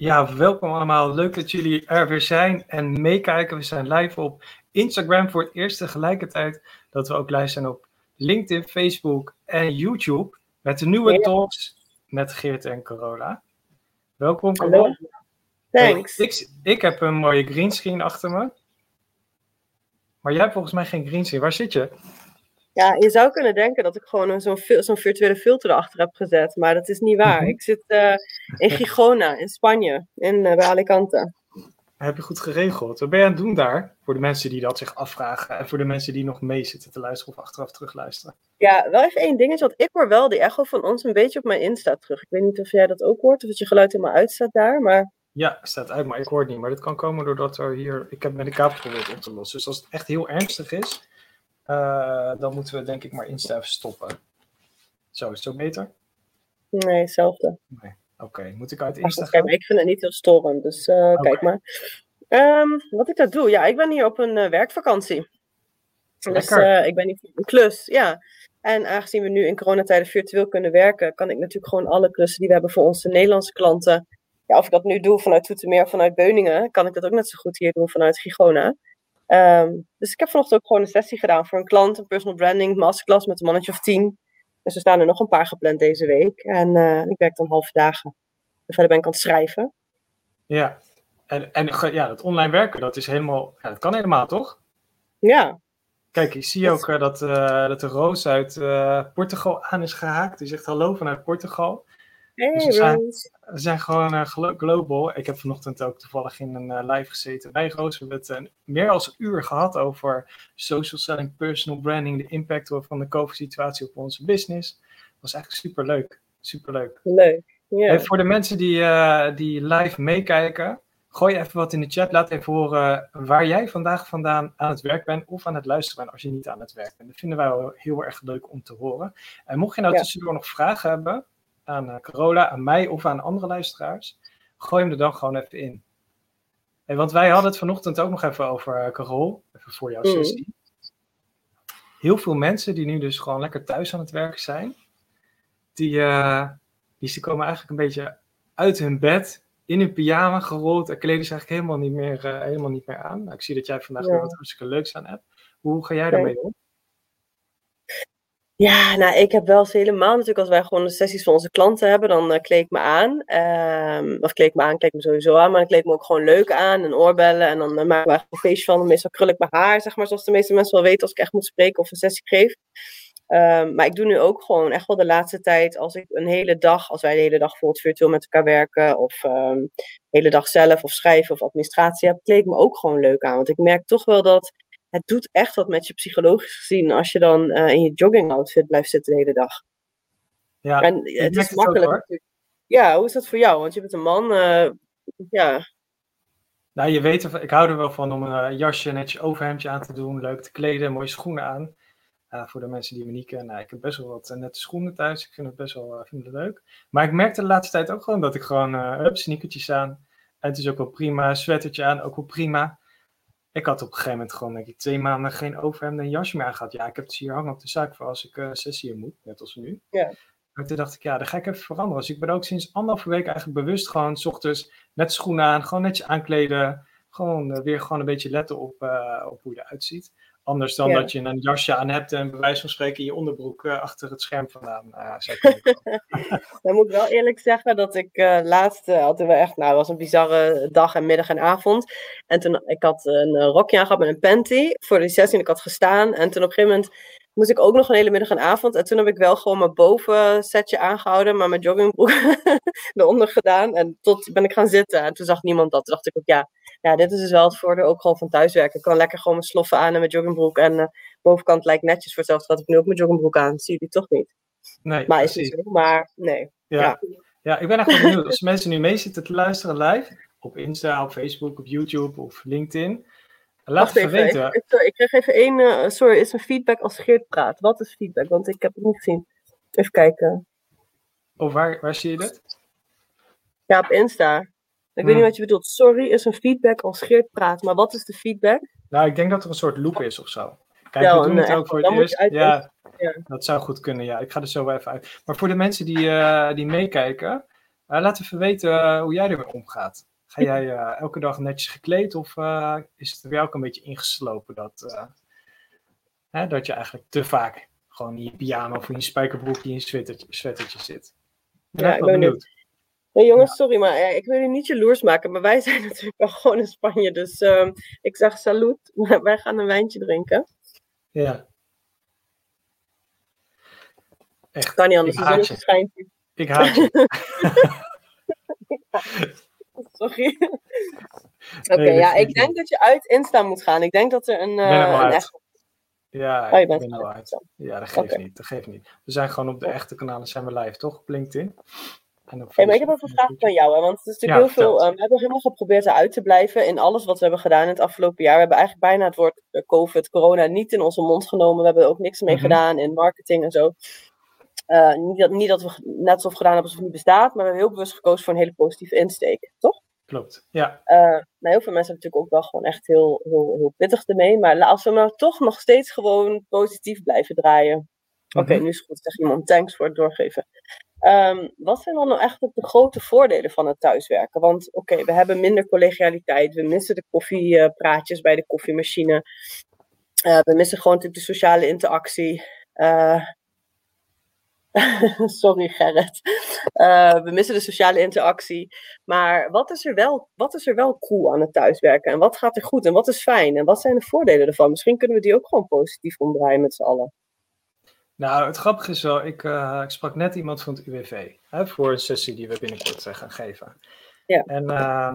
Ja, welkom allemaal. Leuk dat jullie er weer zijn en meekijken. We zijn live op Instagram voor het eerst tegelijkertijd dat we ook live zijn op LinkedIn, Facebook en YouTube met de nieuwe talks met Geert en Corolla. Welkom, Corolla. Thanks. ik, ik heb een mooie greenscreen achter me. Maar jij hebt volgens mij geen greenscreen. Waar zit je? Ja, je zou kunnen denken dat ik gewoon zo'n zo'n virtuele filter erachter heb gezet, maar dat is niet waar. Mhm. Ik zit eh, in Gijona, in Spanje, in, eh, bij Alicante. Heb je goed geregeld. Wat ben je aan het doen daar? Voor de mensen die dat zich afvragen en voor de mensen die nog mee zitten te luisteren of achteraf terugluisteren. Ja, wel even één dingetje, want ik hoor wel die echo van ons een beetje op mijn Insta terug. Ik weet niet of jij dat ook hoort, of dat je geluid helemaal uitstaat daar, maar... Ja, staat uit, maar ik hoor het niet. Maar dit kan komen doordat er hier... Ik heb met de kabel geprobeerd op te lossen. Dus als het echt heel ernstig is, uh, dan moeten we denk ik maar Insta even stoppen. Zo, is het zo beter? Nee, hetzelfde. Nee. Oké, okay. moet ik uit Insta Ach, okay, Ik vind het niet heel storend, dus uh, okay. kijk maar. Um, wat ik dat doe? Ja, ik ben hier op een uh, werkvakantie. Dus ik ben hier voor een klus, ja. En aangezien we nu in coronatijden virtueel kunnen werken, kan ik natuurlijk gewoon alle klussen die we hebben voor onze Nederlandse klanten. Ja, of ik dat nu doe vanuit Toetermeer of vanuit Beuningen, kan ik dat ook net zo goed hier doen vanuit Gigona. Um, dus ik heb vanochtend ook gewoon een sessie gedaan voor een klant, een personal branding masterclass met een mannetje of tien. Dus er staan er nog een paar gepland deze week. En uh, ik werk dan halve dagen. En verder ben ik aan het schrijven. Ja, en, en ja, dat online werken, dat is helemaal, ja, dat kan helemaal, toch? Ja. Kijk, ik zie ook uh, dat, uh, dat de Roos uit Portugal aan is gehaakt. Die zegt hallo vanuit Portugal. Hey, dus we, zijn, Roos. we zijn gewoon uh, global. Ik heb vanochtend ook toevallig in een uh, live gezeten bij Roos. We hebben het uh, meer dan een uur gehad over social selling, personal branding, de impact van de COVID-situatie op onze business. Dat was eigenlijk super leuk. Super leuk. Leuk. Hey, voor de mensen die, die live meekijken, gooi even wat in de chat. Laat even horen waar jij vandaag vandaan aan het werk bent of aan het luisteren bent als je niet aan het werk bent. Dat vinden wij wel heel erg leuk om te horen. En mocht je nou Ja. tussendoor nog vragen hebben aan uh, Carola, aan mij of aan andere luisteraars, gooi hem er dan gewoon even in. Hey, want wij hadden het vanochtend ook nog even over uh, Carol, even voor jouw Mhm. sessie. Heel veel mensen die nu dus gewoon lekker thuis aan het werken zijn, die, uh, die ze komen eigenlijk een beetje uit hun bed, in hun pyjama gerold en kleden ze eigenlijk helemaal niet meer, uh, helemaal niet meer aan. Nou, ik zie dat jij vandaag Ja. weer wat hartstikke leuks aan hebt. Hoe ga jij daarmee om? Ja, nou, ik heb wel eens helemaal natuurlijk, als wij gewoon de sessies van onze klanten hebben, dan uh, kleed ik me aan. Ehm, of kleed ik me aan, kleed me sowieso aan, maar dan kleed me ook gewoon leuk aan en oorbellen. En dan uh, maken we eigenlijk een feestje van. Meestal krul ik mijn haar, zeg maar, zoals de meeste mensen wel weten als ik echt moet spreken of een sessie geef. Ehm, maar ik doe nu ook gewoon echt wel de laatste tijd, als ik een hele dag, als wij de hele dag bijvoorbeeld virtueel met elkaar werken, of ehm, de hele dag zelf, of schrijven of administratie heb, kleed ik me ook gewoon leuk aan. Want ik merk toch wel dat het doet echt wat met je psychologisch gezien als je dan uh, in je jogging outfit blijft zitten de hele dag. Ja, en ik het is makkelijk. Ja, hoe is dat voor jou? Want je bent een man. uh, ja, Nou, je weet, ik hou er wel van om een jasje, netjes overhemdje aan te doen, leuk te kleden, mooie schoenen aan. Uh, voor de mensen die me niet kennen, nou, ik heb best wel wat nette schoenen thuis. Ik vind het best wel vind het leuk. Maar ik merkte de laatste tijd ook gewoon dat ik gewoon, hup, sneakertjes aan. En het is ook wel prima, sweatertje aan, ook wel prima. Ik had op een gegeven moment gewoon, denk ik, twee maanden geen overhemd en jasje meer aan gehad. Ja, ik heb het hier hangen op de zaak voor als ik uh, sessie in moet, net als nu. Ja. Maar toen dacht ik, ja, dan ga ik even veranderen. Dus ik ben ook sinds anderhalve week eigenlijk bewust gewoon, s ochtends, net schoenen aan, gewoon netjes aankleden. Gewoon uh, weer gewoon een beetje letten op, uh, op hoe je eruit ziet. Anders dan Ja. dat je een jasje aan hebt en bij wijze van spreken je onderbroek uh, achter het scherm vandaan uh, zou kunnen komen. Dan moet ik wel eerlijk zeggen dat ik uh, laatst uh, hadden we echt, nou, het was een bizarre dag en middag en avond. En toen, ik had een rokje aangehad met een panty voor die sessie en ik had gestaan. En toen op een gegeven moment moest ik ook nog een hele middag en avond. En toen heb ik wel gewoon mijn bovensetje aangehouden, maar mijn joggingbroek eronder gedaan. En tot ben ik gaan zitten en toen zag niemand dat. Toen dacht ik ook, ja, ja, dit is dus wel het voordeel ook gewoon van thuiswerken. Ik kan lekker gewoon mijn sloffen aan en mijn joggingbroek. En uh, bovenkant lijkt netjes voor hetzelfde dat ik nu ook mijn joggingbroek aan. Zie je toch niet. Nee, Maar is niet zo, maar nee. Ja. Ja. ja, ik ben echt benieuwd. Als mensen nu mee zitten te luisteren live, op Insta, op Facebook, op YouTube of LinkedIn, laat het even even, weten. Ik, kreeg even één, uh, sorry, is een feedback als Geert praat. Wat is feedback? Want ik heb het niet gezien. Even kijken. Of waar, waar zie je dat? Ja, op Insta. Ik weet niet wat je bedoelt. Sorry is een feedback als Geert praat. Maar wat is de feedback? Nou, ik denk dat er een soort loop is of zo. Kijk, Ja, we doen het eh, ook voor het eerst. Ja, Ja. dat zou goed kunnen. Ja, ik ga er zo wel even uit. Maar voor de mensen die, eh, die meekijken, laat even weten hoe jij ermee omgaat. Ga jij elke dag netjes gekleed of is het bij jou ook een beetje ingeslopen dat, hè, dat je eigenlijk te vaak gewoon in je pyjama of in je spijkerbroekje in je sweatertje, sweatertje zit? ja, ik ben benieuwd. Nee, jongens, sorry, maar eh, ik wil jullie niet jaloers maken, maar wij zijn natuurlijk wel gewoon in Spanje. Dus uh, ik zeg salut, wij gaan een wijntje drinken. Ja. Echt. Kan niet anders, ik haat je. Ik haat je. sorry. Oké, ja, ik denk dat je uit Insta moet gaan. Ik denk dat er een, uh, een echt... Ja, oh, ik ben er uit. Ja, dat geeft niet. Dat geeft niet. We zijn gewoon op de echte kanalen, zijn we live, toch? Op LinkedIn. Hey, maar ik heb ook een vraag van jou, hè, want het is natuurlijk heel veel. Um, we hebben helemaal geprobeerd eruit te blijven in alles wat we hebben gedaan in het afgelopen jaar. We hebben eigenlijk bijna het woord eh, COVID, corona niet in onze mond genomen. We hebben er ook niks mee mhm. gedaan in marketing en zo. Uh, niet, dat, niet dat we net zo gedaan hebben alsof het niet bestaat, maar we hebben heel bewust gekozen voor een hele positieve insteek, toch? Klopt, ja. Uh, nou, heel veel mensen hebben natuurlijk ook wel gewoon echt heel, heel, heel pittig ermee. Maar als we maar toch nog steeds gewoon positief blijven draaien. Oké, mhm. nu is het goed. Zeg iemand, thanks voor het doorgeven. Um, wat zijn dan nou eigenlijk de grote voordelen van het thuiswerken? Want oké, we hebben minder collegialiteit, we missen de koffiepraatjes bij de koffiemachine, uh, we missen gewoon de sociale interactie. Uh, sorry Gerrit. We missen de sociale interactie. Maar wat is, er wel, wat is er wel cool aan het thuiswerken? En wat gaat er goed en wat is fijn? En wat zijn de voordelen ervan? Misschien kunnen we die ook gewoon positief omdraaien met z'n allen. Nou, het grappige is wel, ik, uh, ik sprak net iemand van het UWV hè, voor een sessie die we binnenkort uh, gaan geven. Ja. En uh,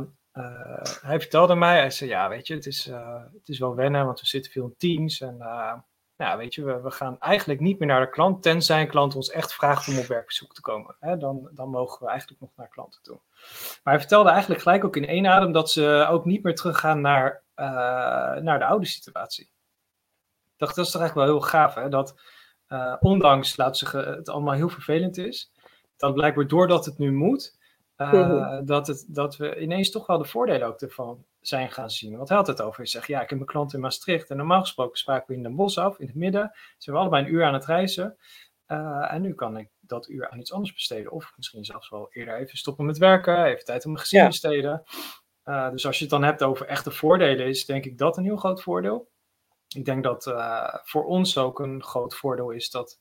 hij vertelde mij, hij zei, ja, weet je, het is, het is wel wennen, want we zitten veel in teams. En ja, weet je, we, we, gaan eigenlijk niet meer naar de klant, tenzij een klant ons echt vraagt om op werkbezoek te komen. Hè, dan, dan mogen we eigenlijk nog naar klanten toe. Maar hij vertelde eigenlijk gelijk ook in één adem dat ze ook niet meer teruggaan naar, naar de oude situatie. Ik dacht, dat is toch eigenlijk wel heel gaaf, hè, dat uh, ondanks, laat zeggen, het allemaal heel vervelend is, dat blijkbaar doordat het nu moet, uh, dat, het, dat we ineens toch wel de voordelen ook ervan zijn gaan zien. Want hij had het over. Hij zegt, ja, ik heb mijn klant in Maastricht en normaal gesproken spraken we in Den Bosch af, in het midden. Zijn we allebei een uur aan het reizen. Uh, en nu kan ik dat uur aan iets anders besteden. Of misschien zelfs wel eerder even stoppen met werken, even tijd om mijn gezin te besteden. Uh, dus als je het dan hebt over echte voordelen, is denk ik dat een heel groot voordeel ik denk dat uh, voor ons ook een groot voordeel is dat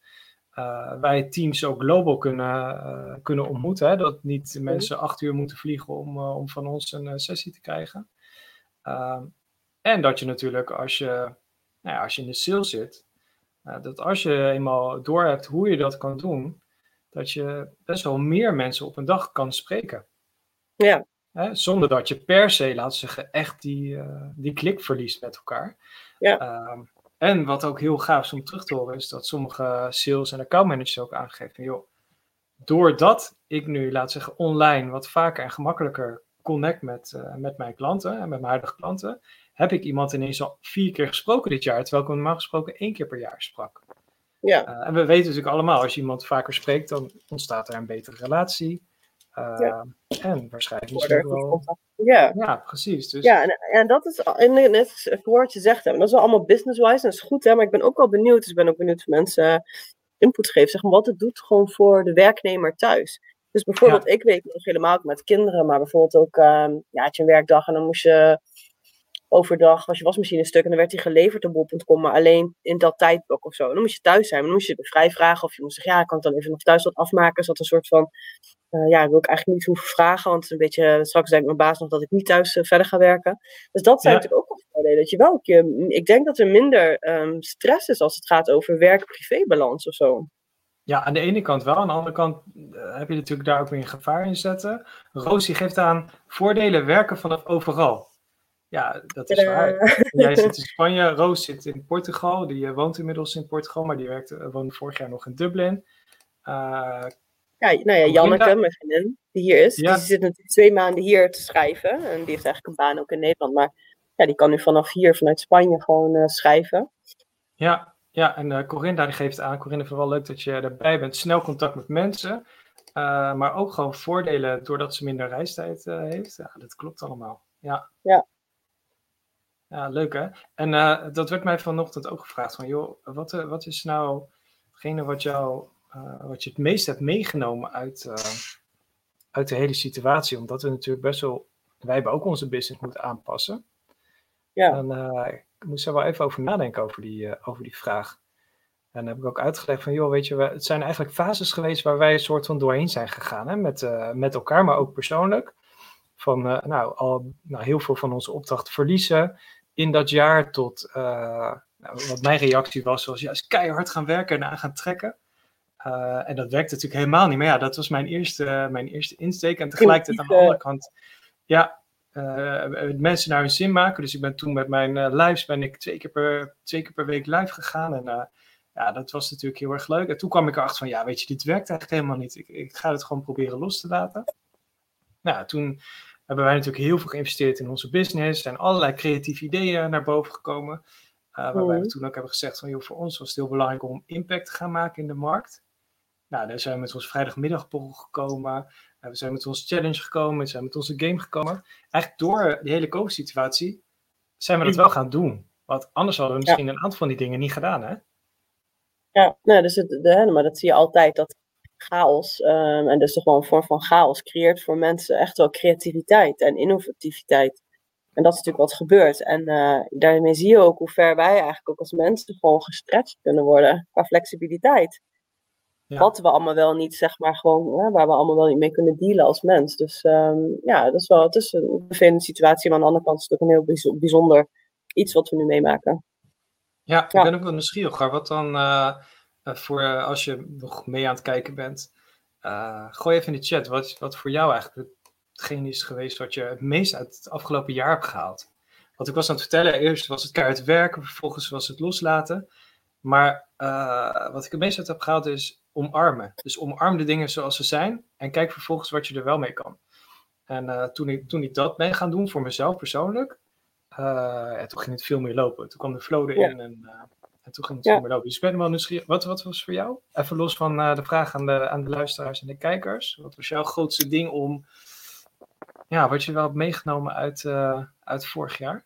uh, wij teams ook global kunnen, uh, kunnen ontmoeten. Hè? Dat niet mensen acht uur moeten vliegen om, om van ons een sessie te krijgen. Ehm, en dat je natuurlijk als je, nou ja, als je in de sales zit, dat als je eenmaal door hebt hoe je dat kan doen, dat je best wel meer mensen op een dag kan spreken. Ja. Hè? Zonder dat je per se, laten zeggen, echt die, die klik verliest met elkaar. Ja. Ehm, en wat ook heel gaaf is om terug te horen, is dat sommige sales en account managers ook aangeven joh, doordat ik nu, laat zeggen, online wat vaker en gemakkelijker connect met, uh, met mijn klanten en met mijn huidige klanten, heb ik iemand ineens al vier keer gesproken dit jaar, terwijl ik hem normaal gesproken één keer per jaar sprak. Ja. Uh, en we weten natuurlijk allemaal, als je iemand vaker spreekt, dan ontstaat er een betere relatie. Uh, En waarschijnlijk misschien wel... Ja. ja, precies. Dus... Ja, en, en dat is, en net woord je zegt, dat is wel allemaal business-wise, en dat is goed, hè, maar ik ben ook wel benieuwd, dus ik ben ook benieuwd of mensen input geven, zeg maar, wat het doet gewoon voor de werknemer thuis. Dus bijvoorbeeld, ik weet nog helemaal met kinderen, maar bijvoorbeeld ook, uh, ja, had je een werkdag en dan moest je overdag was je wasmachine stuk en dan werd die geleverd op bol.com, maar alleen in dat tijdblok of zo. dan moest je thuis zijn, maar dan moest je de vrij vragen of je moest zeggen, ja, ik kan het dan even nog thuis wat afmaken. Zodat een soort van, uh, ja, wil ik eigenlijk niet hoeven vragen, want is een beetje, straks denkt mijn baas nog dat ik niet thuis uh, verder ga werken. Dus dat zijn natuurlijk ook wel voordelen, dat je wel, je, ik denk dat er minder um, stress is als het gaat over werk-privé-balans of zo. Ja, aan de ene kant wel. Aan de andere kant uh, heb je natuurlijk daar ook weer een gevaar in zetten. Roos die geeft aan voordelen werken vanaf overal. Ja, dat is waar. Jij zit in Spanje, Roos zit in Portugal. Die uh, woont inmiddels in Portugal, maar die werkte, uh, woonde vorig jaar nog in Dublin. Uh, ja, nou ja, Janneke, mijn vriendin, die hier is, die zit natuurlijk twee maanden hier te schrijven. En die heeft eigenlijk een baan ook in Nederland. Maar ja, die kan nu vanaf hier, vanuit Spanje, gewoon schrijven. Ja, ja en Corinda die geeft aan. Corinne, vooral leuk dat je erbij bent. Snel contact met mensen. maar ook gewoon voordelen doordat ze minder reistijd heeft. Ja, dat klopt allemaal. Ja. ja. Ja, leuk hè? En uh, dat werd mij vanochtend ook gevraagd van, joh, wat, uh, wat is nou hetgene wat, jou, uh, wat je het meest hebt meegenomen uit, uit de hele situatie. Omdat we natuurlijk best wel, wij hebben ook onze business moeten aanpassen. Ja. Dan uh, ik moest er wel even over nadenken over die, over die vraag. En dan heb ik ook uitgelegd van, joh, weet je, het zijn eigenlijk fases geweest waar wij een soort van doorheen zijn gegaan. Hè? Met, met elkaar, maar ook persoonlijk. Van, nou, al nou, heel veel van onze opdrachten verliezen in dat jaar tot, nou, wat mijn reactie was, was juist keihard gaan werken en aan gaan trekken. Uh, en dat werkte natuurlijk helemaal niet. Maar ja, dat was mijn eerste, mijn eerste insteek. En tegelijkertijd aan de andere kant, ja, uh, mensen naar hun zin maken. Dus ik ben toen met mijn uh, lives ben ik twee keer, per, twee keer per week live gegaan. En ja, dat was natuurlijk heel erg leuk. En toen kwam ik erachter van, ja, weet je, dit werkt eigenlijk helemaal niet. Ik, ik ga het gewoon proberen los te laten. Nou, toen hebben wij natuurlijk heel veel geïnvesteerd in onze business. En allerlei creatieve ideeën naar boven gekomen. waarbij we mhm. toen ook hebben gezegd van, joh, voor ons was het heel belangrijk om impact te gaan maken in de markt. Nou, daar zijn we met ons vrijdagmiddagborrel gekomen. Uh, we zijn met onze challenge gekomen. We zijn met onze game gekomen. Eigenlijk door die hele COVID-situatie zijn we dat wel gaan doen. Want anders hadden we misschien een aantal van die dingen niet gedaan, hè? Ja, nou, dus het, de, maar dat zie je altijd, dat chaos, um, en dus gewoon een vorm van chaos, creëert voor mensen echt wel creativiteit en innovativiteit. En dat is natuurlijk wat gebeurt. En uh, daarmee zie je ook hoe ver wij eigenlijk ook als mensen gewoon gestretched kunnen worden qua flexibiliteit. Wat we allemaal wel niet, zeg maar, gewoon, waar we allemaal wel niet mee kunnen dealen als mens. Dus um, ja, dat is wel, het is een vervelende situatie, maar aan de andere kant is het ook een heel bijzonder iets wat we nu meemaken. Ja, ik ben ook wel nieuwsgierig, wat dan uh, voor uh, als je nog mee aan het kijken bent, gooi even in de chat, wat, wat voor jou eigenlijk hetgeen is geweest wat je het meest uit het afgelopen jaar hebt gehaald? Want ik was aan het vertellen, eerst was het keihard werken, vervolgens was het loslaten. Maar wat ik het meest uit heb gehaald is omarmen. Dus omarm de dingen zoals ze zijn en kijk vervolgens wat je er wel mee kan. En uh, toen, ik, toen ik dat ben gaan doen voor mezelf persoonlijk, uh, toen ging het veel meer lopen. Toen kwam de flow erin en, en, toen ging het meer lopen. Dus ik ben wel nieuwsgierig. Wat, wat was voor jou? Even los van de vraag aan de, aan de luisteraars en de kijkers. Wat was jouw grootste ding om, ja, wat je wel hebt meegenomen uit, uit vorig jaar?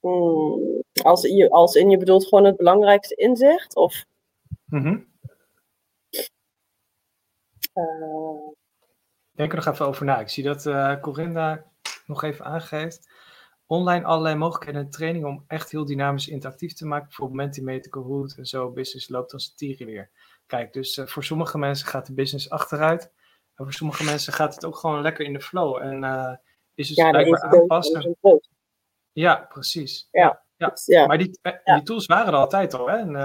Hmm, als, je, als in je bedoelt gewoon het belangrijkste inzicht? Of? Mm -hmm. Denk er nog even over na. Ik zie dat Corinda nog even aangeeft. Online allerlei mogelijkheden en trainingen om echt heel dynamisch interactief te maken. Bijvoorbeeld Mentimeter, Kahoot en zo. Business loopt als een weer. Kijk, dus uh, voor sommige mensen gaat de business achteruit. En voor sommige mensen gaat het ook gewoon lekker in de flow. En uh, is het ja, blijkbaar aanpassen. Ja, precies. Ja. Ja. ja. Maar die, die tools waren er altijd al. Hè? En,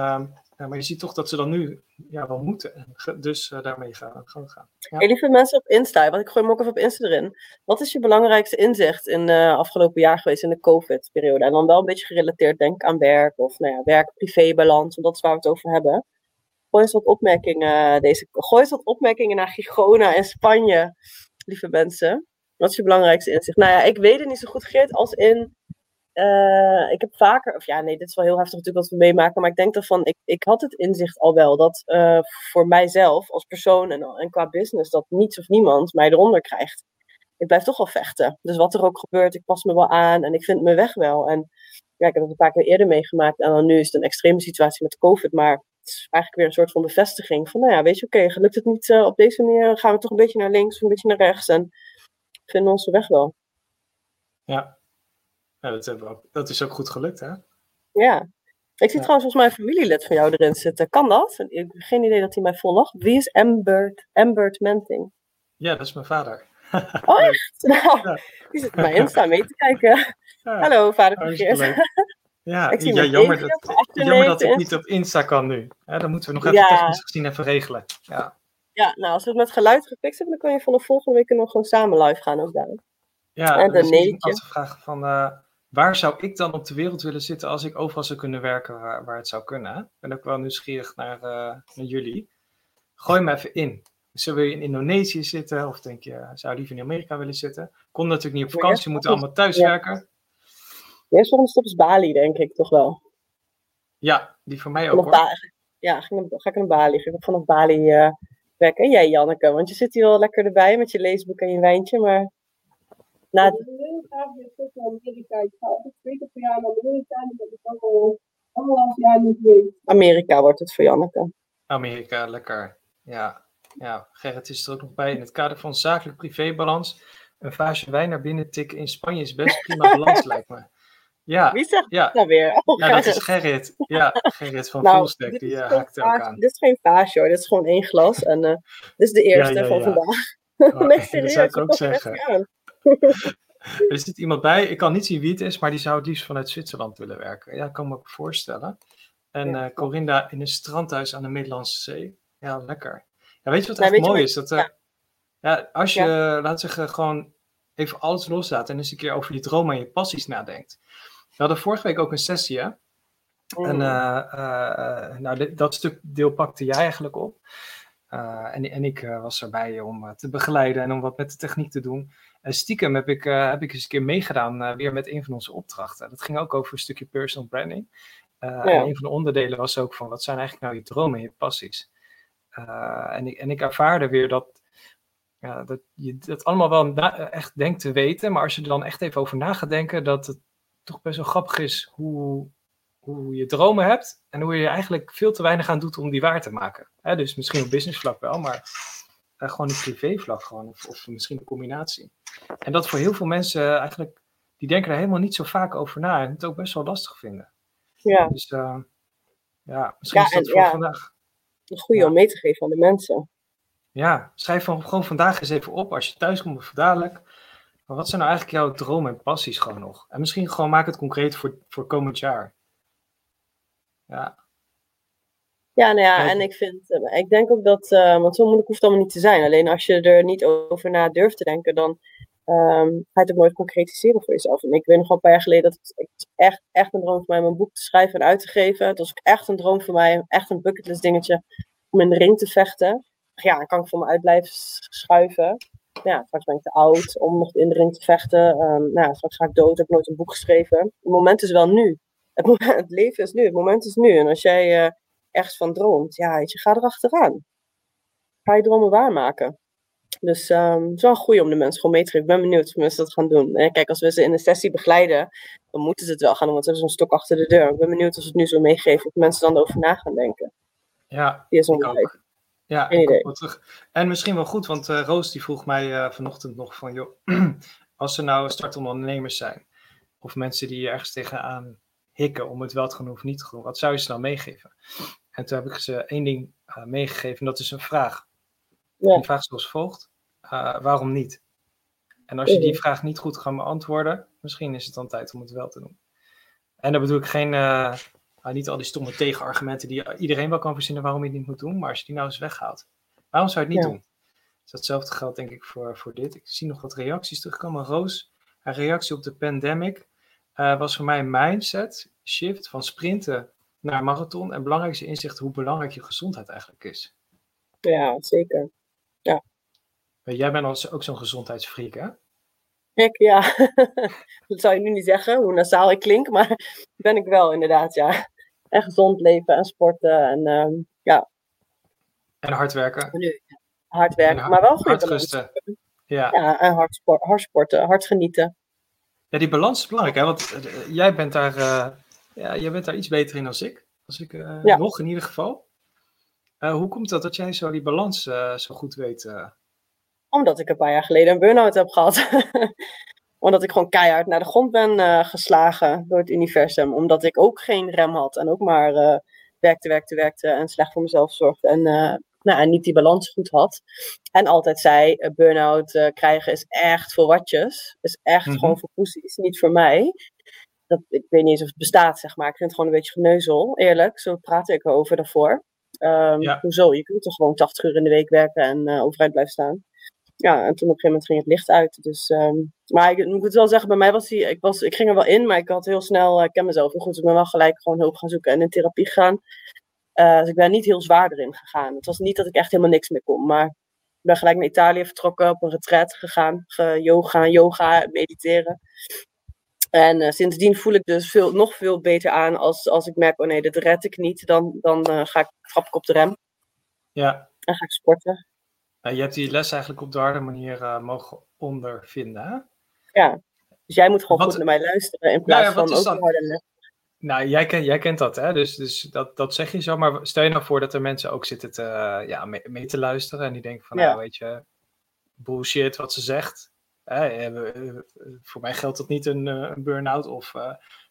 ehm, maar je ziet toch dat ze dan nu ja, wel moeten. Dus uh, daarmee gaan, gaan gaan. Ja. Lieve mensen op Insta, want ik gooi hem ook even op Insta erin. Wat is je belangrijkste inzicht in uh, afgelopen jaar geweest in de COVID-periode? En dan wel een beetje gerelateerd, denk aan werk of nou ja, werk-privé-balans, want dat is waar we het over hebben. Gooi eens wat opmerkingen, deze, gooi eens wat opmerkingen naar Gigona en Spanje, lieve mensen. Wat is je belangrijkste inzicht? Nou ja, ik weet het niet zo goed, Geert, als in uh, ik heb vaker, of ja, nee, dit is wel heel heftig natuurlijk wat we meemaken, maar ik denk ervan, ik, ik had het inzicht al wel dat uh, voor mijzelf als persoon en, en qua business, dat niets of niemand mij eronder krijgt. Ik blijf toch wel vechten. Dus wat er ook gebeurt, ik pas me wel aan en ik vind mijn weg wel. En ja, ik heb het een paar keer eerder meegemaakt en dan nu is het een extreme situatie met COVID, maar het is eigenlijk weer een soort van bevestiging van, nou ja, weet je, oké, okay, lukt het niet uh, op deze manier, gaan we toch een beetje naar links een beetje naar rechts en vinden onze weg wel. Ja, ja, dat, hebben we dat is ook goed gelukt, hè? Ja. Ik zie ja. trouwens volgens mij een familielid van jou erin zitten. Kan dat? Ik heb geen idee dat hij mij volgt. Wie is Ambert, Ambert Menting? Ja, dat is mijn vader. Oh, echt? Nou, ja. die zit bij Insta mee te kijken. Ja. Hallo, vader van Geert. Ja, ik zie ja jammer, dat, jammer dat ik niet op Insta kan nu. Ja, dan moeten we nog even technisch gezien even regelen. Ja. ja, nou als we het met geluid gefixt hebben, dan kan je van de volgende week nog gewoon samen live gaan ook daar. Ja, en de neetje. vraag van, uh, waar zou ik dan op de wereld willen zitten als ik overal zou kunnen werken waar, waar het zou kunnen? Ik ben ook wel nieuwsgierig naar, uh, naar jullie. Gooi me even in. Zullen we in Indonesië zitten? Of denk je, zou je liever in Amerika willen zitten? Kon natuurlijk niet op vakantie, moeten allemaal thuiswerken. Eerste volgende stop is Bali, denk ik, toch wel. Ja, die voor mij ook hoor. Ja, ga, ga ik naar Bali. Ga ik vanaf Bali uh, werken. En jij, Janneke, want je zit hier wel lekker erbij met je leesboek en je wijntje, maar na ik wil heel graag weer terug naar Amerika. Ik ga altijd twee keer per jaar naar Amerika en dat ik al anderhalf jaar niet weet. Amerika wordt het voor Janneke. Amerika, lekker. Ja. Ja, Gerrit is er ook nog bij. In het kader van zakelijk privébalans. Een vaasje wijn naar binnen tikken in Spanje is best prima balans, lijkt me. Ja, Wie zegt ja. dat nou weer? Oh, ja, dat is Gerrit. Ja, Gerrit van Nou, die is eh, haakt er ook aan. Dit is geen vaasje hoor, dit is gewoon één glas. En eh, dit is de eerste ja, van ja. vandaag. Oh, nee, dat zou ik ook zeggen. Er zit iemand bij, ik kan niet zien wie het is, maar die zou het liefst vanuit Zwitserland willen werken. Ja, dat kan me ook voorstellen. En Ja. eh, Corinda in een strandhuis aan de Middellandse Zee. Ja, lekker. Ja, weet je wat echt mooi is? Dat, eh, ja. ja. als je, laat zeggen, gewoon even alles loslaat en eens een keer over je dromen en je passies nadenkt. We hadden vorige week ook een sessie, hè? En Mm. eh, nou, dit- dat stuk deel pakte jij eigenlijk op. Eh, en, en ik eh, was erbij om eh, te begeleiden en om wat met de techniek te doen. En stiekem heb ik, heb ik eens een keer meegedaan weer met een van onze opdrachten. Dat ging ook over een stukje personal branding. En een van de onderdelen was ook van wat zijn eigenlijk nou je dromen en je passies. En, ik, en ik ervaarde weer dat, ja, dat je dat allemaal wel echt denkt te weten. Maar als je er dan echt even over na gaat denken, dat het toch best wel grappig is hoe, hoe je dromen hebt en hoe je eigenlijk veel te weinig aan doet om die waar te maken. Hè, dus misschien op business vlak wel, maar eh, gewoon op privé vlak gewoon, of, of misschien een combinatie. En dat voor heel veel mensen eigenlijk, die denken er helemaal niet zo vaak over na en het ook best wel lastig vinden. Ja, Dus eh, ja, misschien Ja, is dat en voor ja. vandaag. een goede Ja. om mee te geven aan de mensen. Ja, schrijf van, gewoon vandaag eens even op als je thuis komt of dadelijk. Maar wat zijn nou eigenlijk jouw dromen en passies gewoon nog? En misschien gewoon maak het concreet voor, voor komend jaar. Ja, Ja, nou ja, en ik vind, eh, ik denk ook dat, eh, want zo moeilijk hoeft het allemaal niet te zijn. Alleen als je er niet over na durft te denken, dan ehm, ga je het ook nooit concretiseren voor jezelf. En ik weet nog wel een paar jaar geleden dat het, echt, echt een droom voor mij om een boek te schrijven en uit te geven. Het was ook echt een droom voor mij, echt een bucketlist dingetje, om in de ring te vechten. Ja, dan kan ik voor me uit blijven schuiven. Ja, straks ben ik te oud om nog in de ring te vechten. Ehm, nou, straks ga ik dood, heb ik nooit een boek geschreven. Het moment is wel nu. Het, moment, het leven is nu, het moment is nu. En als jij... eh, ergens van droomt, ja, weet je, ga erachteraan. Ga je dromen waarmaken. Dus ehm, het is wel een goeie om de mensen gewoon mee te geven. Ik ben benieuwd of mensen dat gaan doen. En kijk, als we ze in de sessie begeleiden, dan moeten ze het wel gaan doen, want ze hebben zo'n stok achter de deur. Ik ben benieuwd of ze het nu zo meegeven, of mensen dan erover na gaan denken. ja ik bedrijf. ook. Ja, Geen idee. terug. En misschien wel goed, want eh, Roos die vroeg mij eh, vanochtend nog van, joh, als er nou startondernemers zijn, of mensen die ergens tegenaan hikken om het wel te doen of niet te doen, wat zou je ze nou meegeven? En toen heb ik ze één ding eh, meegegeven, en dat is een vraag. Ja. Die vraag zoals volgt, eh, waarom niet? En als je die vraag niet goed gaat beantwoorden, misschien is het dan tijd om het wel te doen. En dan bedoel ik geen, eh, niet al die stomme tegenargumenten die iedereen wel kan verzinnen waarom je het niet moet doen, maar als je die nou eens weghaalt, waarom zou je het niet Ja. doen? Dus datzelfde geldt denk ik voor, voor dit. Ik zie nog wat reacties terugkomen. Roos, haar reactie op de pandemic eh, was voor mij een mindset shift van sprinten naar marathon. En belangrijkste inzicht hoe belangrijk je gezondheid eigenlijk is. ja, zeker. Eh, Jij bent ook zo'n gezondheidsfreak, hè? Ik, ja, dat zou je nu niet zeggen, hoe nasaal ik klink, maar ben ik wel inderdaad, ja. En gezond leven en sporten en ehm, ja, En hard werken. nu hard werken, hard- maar wel goed. hard rusten. Ja. Ja, en hard, sport, hard sporten, hard genieten. Ja, die balans is belangrijk, hè? Want eh, jij, bent daar, eh, ja, jij bent daar iets beter in dan ik. Als ik eh, Ja. nog in ieder geval. Eh, hoe komt dat dat jij zo die balans eh, zo goed weet? eh? Omdat ik een paar jaar geleden een burn-out heb gehad. Omdat ik gewoon keihard naar de grond ben eh, geslagen door het universum. Omdat ik ook geen rem had. En ook maar eh, werkte, werkte, werkte. En slecht voor mezelf zorgde. En, eh, nou, en niet die balans goed had. En altijd zei, eh, burn-out eh, krijgen is echt voor watjes. Is echt Mhm. gewoon voor poesies. Niet voor mij. Dat, ik weet niet eens of het bestaat, zeg maar. Ik vind het gewoon een beetje geneuzel. Eerlijk, zo praat ik erover daarvoor. Ehm, Ja. Hoezo? Je kunt toch gewoon 80 uur in de week werken en eh, overeind blijven staan ja, en toen op een gegeven moment ging het licht uit. Dus, ehm, maar ik, ik moet wel zeggen, bij mij was die, ik, was, ik ging er wel in, maar ik had heel snel, eh, ik ken mezelf heel goed, ik ben wel gelijk gewoon hulp gaan zoeken en in therapie gegaan. Eh, dus ik ben niet heel zwaar erin gegaan. Het was niet dat ik echt helemaal niks meer kon, maar ik ben gelijk naar Italië vertrokken, op een retreat gegaan, ge- yoga, yoga, mediteren. En eh, sindsdien voel ik dus veel, nog veel beter aan als, als ik merk, oh nee, dit red ik niet, dan, dan eh, ga ik, trap ik op de rem Ja, en ga ik sporten. Je hebt die les eigenlijk op de harde manier mogen ondervinden, hè? Ja. Dus jij moet gewoon Wat- goed naar mij luisteren in plaats ja, van ook dan- harde les. Nou, jij, ken, jij kent dat, hè? Dus, dus dat, dat zeg je zo. Maar stel je nou voor dat er mensen ook zitten te, eh, ja, mee, mee te luisteren. En die denken van, Ja. nou, weet je, bullshit wat ze zegt. Eh, eh, voor mij geldt dat niet een, een burn-out. Of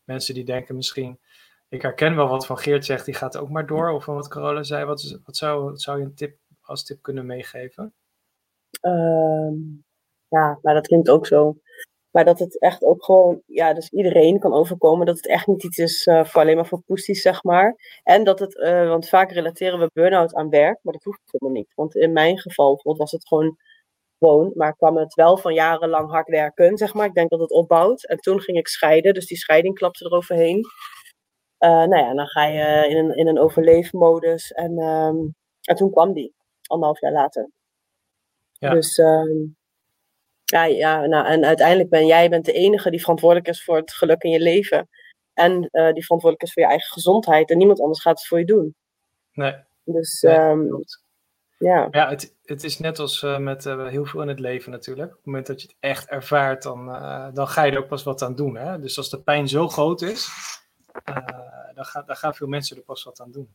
mensen die denken misschien... Ik herken wel wat van Geert zegt, die gaat ook maar door. Of van wat Carola zei. Wat, wat, zou, wat zou je een tip, als tip kunnen meegeven? Ehm, ja, maar dat klinkt ook zo. Maar dat het echt ook gewoon, ja, dus iedereen kan overkomen. Dat het echt niet iets is eh, voor alleen maar voor poesties, zeg maar. En dat het, eh, want vaak relateren we burn-out aan werk, maar dat hoeft helemaal niet. Want in mijn geval bijvoorbeeld was het gewoon gewoon, maar kwam het wel van jarenlang hard werken, zeg maar. Ik denk dat het opbouwt. En toen ging ik scheiden, dus die scheiding klapte eroverheen. Eh nou ja, dan ga je in een, in een overleefmodus. En, ehm, en toen kwam die, anderhalf jaar later. Ja. Dus ehm, ja, ja nou, en uiteindelijk ben jij bent de enige die verantwoordelijk is voor het geluk in je leven. En eh, die verantwoordelijk is voor je eigen gezondheid. En niemand anders gaat het voor je doen. Nee, Dus nee, ehm, ja, Ja, het, het is net als eh, met eh, heel veel in het leven natuurlijk. Op het moment dat je het echt ervaart, dan, dan ga je er ook pas wat aan doen. Hè? Dus als de pijn zo groot is, dan, gaan dan gaan veel mensen er pas wat aan doen.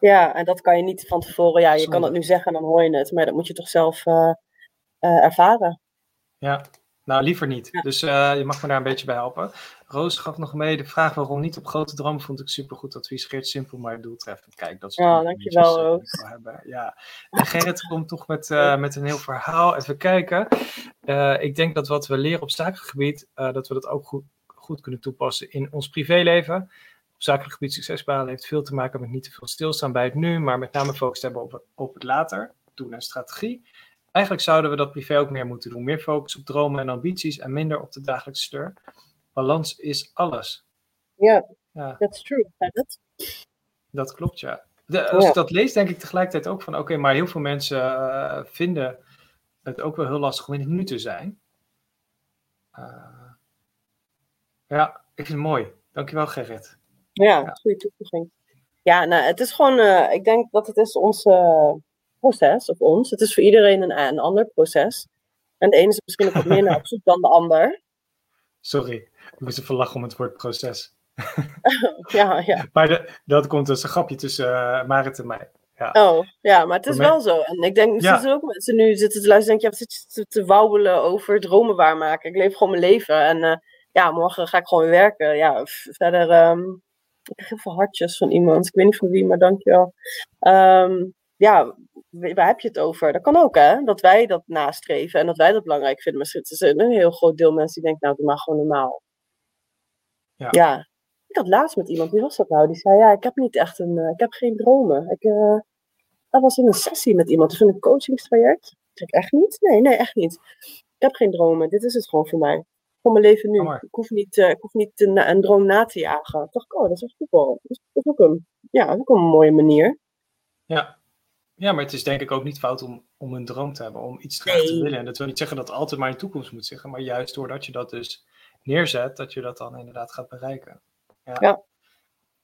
ja, en dat kan je niet van tevoren. Ja, je kan het nu zeggen en dan hoor je het. Maar dat moet je toch zelf ervaren. Ja, nou liever niet. Ja. Dus eh, je mag me daar een beetje bij helpen. Roos gaf nog mee de vraag waarom niet op grote dromen vond ik supergoed advies. Geert simpel maar doeltreffend. Kijk, dat is Ja, dankjewel, Roos. Ja. En Gerrit komt toch met, eh, met een heel verhaal. Even kijken. Eh, ik denk dat wat we leren op zakelijk gebied, dat we dat ook goed, goed kunnen toepassen in ons privéleven. Op zakelijk gebied succes behalen heeft veel te maken met niet te veel stilstaan bij het nu, maar met name focus hebben op, op het later, doen en strategie. Eigenlijk zouden we dat privé ook meer moeten doen. Meer focus op dromen en ambities en minder op de dagelijkse sleur. Balans is alles. Ja, Ja, that's true. Dat klopt, ja. De, als Ja. ik dat lees, denk ik tegelijkertijd ook van... oké, maar heel veel mensen eh, vinden het ook wel heel lastig om in het nu te zijn. Eh, ja, ik vind het mooi. Dankjewel, Gerrit. Ja, Ja. goede toevoeging. Ja, nou, het is gewoon, eh, ik denk dat het is ons eh, proces, of ons. Het is voor iedereen een, een ander proces. En de ene is misschien ook wat meer naar op zoek dan de ander. Sorry, ik moest even lachen om het woord proces. Ja, ja. Maar de- dat komt als een grapje tussen eh, Marit en mij. Oh, ja, maar het is wel zo. En ik denk, Ja. er zitten ook mensen nu zitten te luisteren en denken, ja, wat zit je te, wauwelen over dromen waarmaken? Ik leef gewoon mijn leven en eh, ja, morgen ga ik gewoon weer werken. Ja, verder, ehm, ik krijg heel veel hartjes van iemand. Ik weet niet van wie, maar dankjewel. Ehm ja, waar heb je het over? Dat kan ook, hè? Dat wij dat nastreven en dat wij dat belangrijk vinden. Maar er is een heel groot deel mensen die denken, nou, doe maar gewoon normaal. Ja. ja. Ik had laatst met iemand, wie was dat nou? Die zei, ja, ik heb niet echt een, eh, ik heb geen dromen. Ik, eh, dat was in een sessie met iemand, dus in een coachingstraject. Ik zeg, echt niet? Nee, nee, echt niet. Ik heb geen dromen, dit is het gewoon voor mij. Voor mijn leven nu. Ik hoef niet, eh, ik hoef niet een, een droom na te jagen. Ik dacht, oh, dat is echt goed wel. Dat is, dat is ook een, ja, dat is ook een mooie manier. Ja. Ja, maar het is denk ik ook niet fout om, om een droom te hebben, om iets te Nee. willen. En dat wil niet zeggen dat het altijd maar in de toekomst moet zeggen, maar juist doordat je dat dus neerzet, dat je dat dan inderdaad gaat bereiken. Ja. Ja.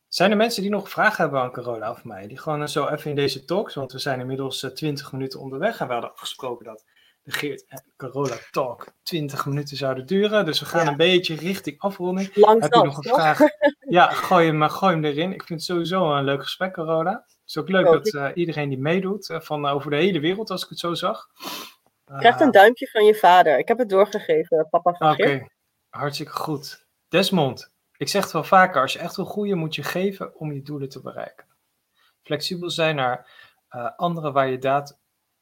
Zijn er mensen die nog vragen hebben aan Carola of mij? Die gewoon zo even in deze talks, want we zijn inmiddels eh, 20 minuten onderweg en we hadden afgesproken dat de Geert en Carola talk 20 minuten zouden duren. Dus we gaan Ja. een beetje richting afronding. Langs Heb je nog een toch? vraag? Ja, gooi hem, gooi hem erin. Ik vind het sowieso een leuk gesprek, Carola. Het is ook leuk dat eh, iedereen die meedoet, eh, van over de hele wereld, als ik het zo zag. Je krijgt een duimpje van je vader. Ik heb het doorgegeven, papa van Oké, hartstikke goed. Desmond, ik zeg het wel vaker, als je echt wil groeien, moet je geven om je doelen te bereiken. Flexibel zijn naar eh, anderen waar je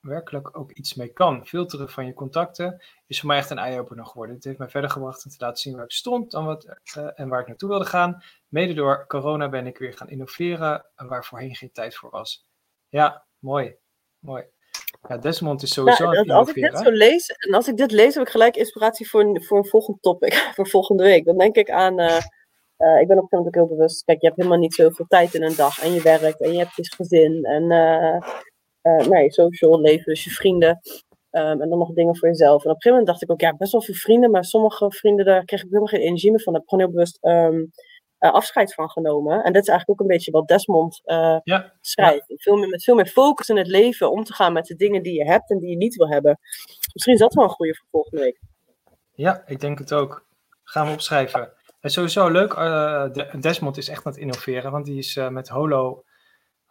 daadwerkelijk ook iets mee kan. Filteren van je contacten is voor mij echt een eye-opener geworden. Het heeft mij verder gebracht om te laten zien waar ik stond dan wat, eh, en waar ik naartoe wilde gaan. Mede door corona ben ik weer gaan innoveren, en waar voorheen geen tijd voor was. Ja, mooi. Mooi. Ja, Desmond is sowieso Nou, als ik dit zo lees, en als ik dit lees, heb ik gelijk inspiratie voor een, voor een volgend topic, voor volgende week. Dan denk ik aan, eh, eh, ik ben op een gegeven moment ook heel bewust, kijk, je hebt helemaal niet zoveel tijd in een dag. En je werkt, en je hebt je gezin, en eh eh, nou, je social leven, dus je vrienden. ehm, en dan nog dingen voor jezelf. En op een gegeven moment dacht ik ook, ja, best wel veel vrienden, maar sommige vrienden, daar kreeg ik helemaal geen energie meer van. Daar heb ik gewoon heel bewust ehm, eh, afscheid van genomen. En dat is eigenlijk ook een beetje wat Desmond eh, Ja, schrijft. Veel meer, met veel meer focus in het leven om te gaan met de dingen die je hebt en die je niet wil hebben. Misschien is dat wel een goede voor volgende week. Ja, ik denk het ook. Gaan we opschrijven. En sowieso leuk, de- Desmond is echt aan het innoveren, want die is met Holo,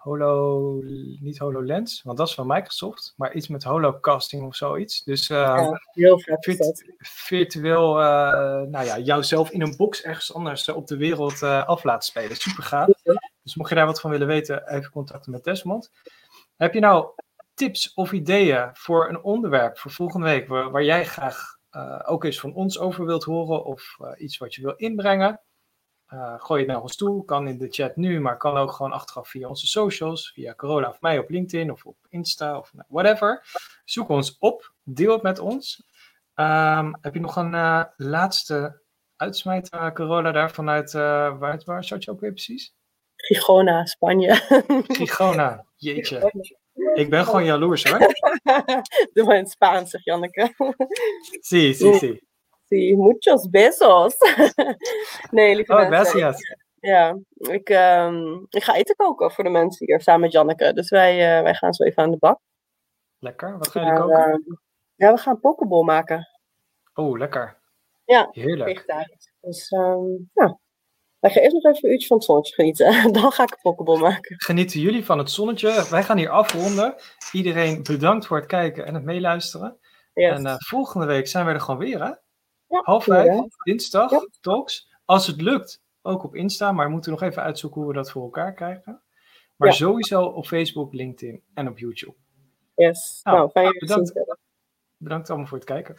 Holo, niet HoloLens, want dat is van Microsoft, maar iets met Holocasting of zoiets. Dus eh, Ja, heel vet Virt- dat. virtueel, eh, nou ja, jouzelf in een box ergens anders eh, op de wereld eh, af laten spelen. Super gaaf. Dus mocht je daar wat van willen weten, even contacten met Desmond. Heb je nou tips of ideeën voor een onderwerp voor volgende week waar, waar jij graag ook eens van ons over wilt horen of iets wat je wil inbrengen? Eh, gooi het naar ons toe. Kan in de chat nu, maar kan ook gewoon achteraf via onze socials, via Corolla of mij op LinkedIn of op Insta of nou, whatever. Zoek ons op, deel het met ons. Ehm, heb je nog een eh, laatste uitsmijt, eh, Corolla, daar vanuit, waar, waar zat je ook weer precies? Gigona, Spanje. Gigona, jeetje. Ik ben gewoon jaloers hoor. Doe maar in het Spaans, zeg Janneke. Zie, zie, zie. Sí, muchos besos. nee, lieve Oh, mensen. gracias. Ja, ik, ehm, ik ga eten koken voor de mensen hier samen met Janneke. Dus wij, eh, wij gaan zo even aan de bak. Lekker. Wat gaan jullie koken? ehm, ja, we gaan pokeball maken. Oh, lekker. Ja, Heerlijk. Dus ehm ja, wij gaan eerst nog even een uurtje van het zonnetje genieten. Dan ga ik een pokeball maken. Genieten jullie van het zonnetje? Wij gaan hier afronden. Iedereen bedankt voor het kijken en het meeluisteren. Yes. En eh, volgende week zijn we er gewoon weer, hè? Ja, Half vijf, dinsdag, Ja. talks. Als het lukt, ook op Insta, maar we moeten nog even uitzoeken hoe we dat voor elkaar krijgen. Maar Ja. sowieso op Facebook, LinkedIn en op YouTube. Yes. Nou, Nou, fijn bedankt. allemaal voor het kijken.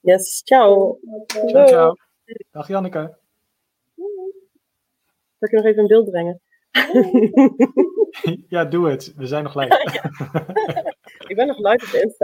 Yes, ciao. Ciao, ciao. Dag Janneke. Zal ik je nog even in beeld brengen? Ja, doe het. We zijn nog live. Ik ben nog live op Insta.